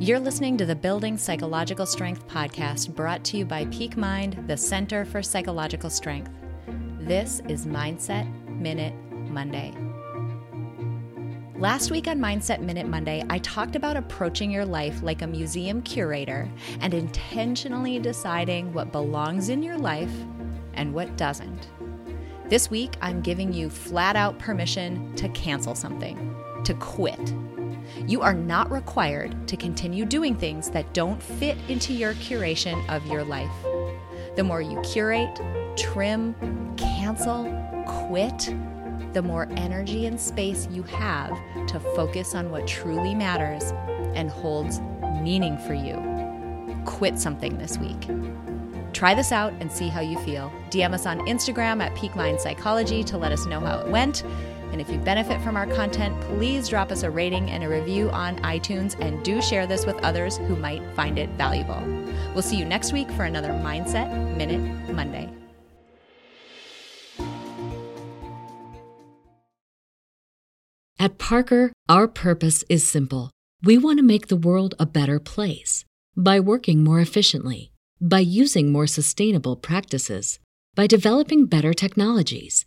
You're listening to the Building Psychological Strength podcast brought to you by Peak Mind, the Center for Psychological Strength. This is Mindset Minute Monday. Last week on Mindset Minute Monday, I talked about approaching your life like a museum curator and intentionally deciding what belongs in your life and what doesn't. This week, I'm giving you flat out permission to cancel something, to quit you are not required to continue doing things that don't fit into your curation of your life. The more you curate, trim, cancel, quit, the more energy and space you have to focus on what truly matters and holds meaning for you. Quit something this week. Try this out and see how you feel. DM us on Instagram at Peak Mind Psychology to let us know how it went. And if you benefit from our content, please drop us a rating and a review on iTunes and do share this with others who might find it valuable. We'll see you next week for another Mindset Minute Monday. At Parker, our purpose is simple. We want to make the world a better place by working more efficiently, by using more sustainable practices, by developing better technologies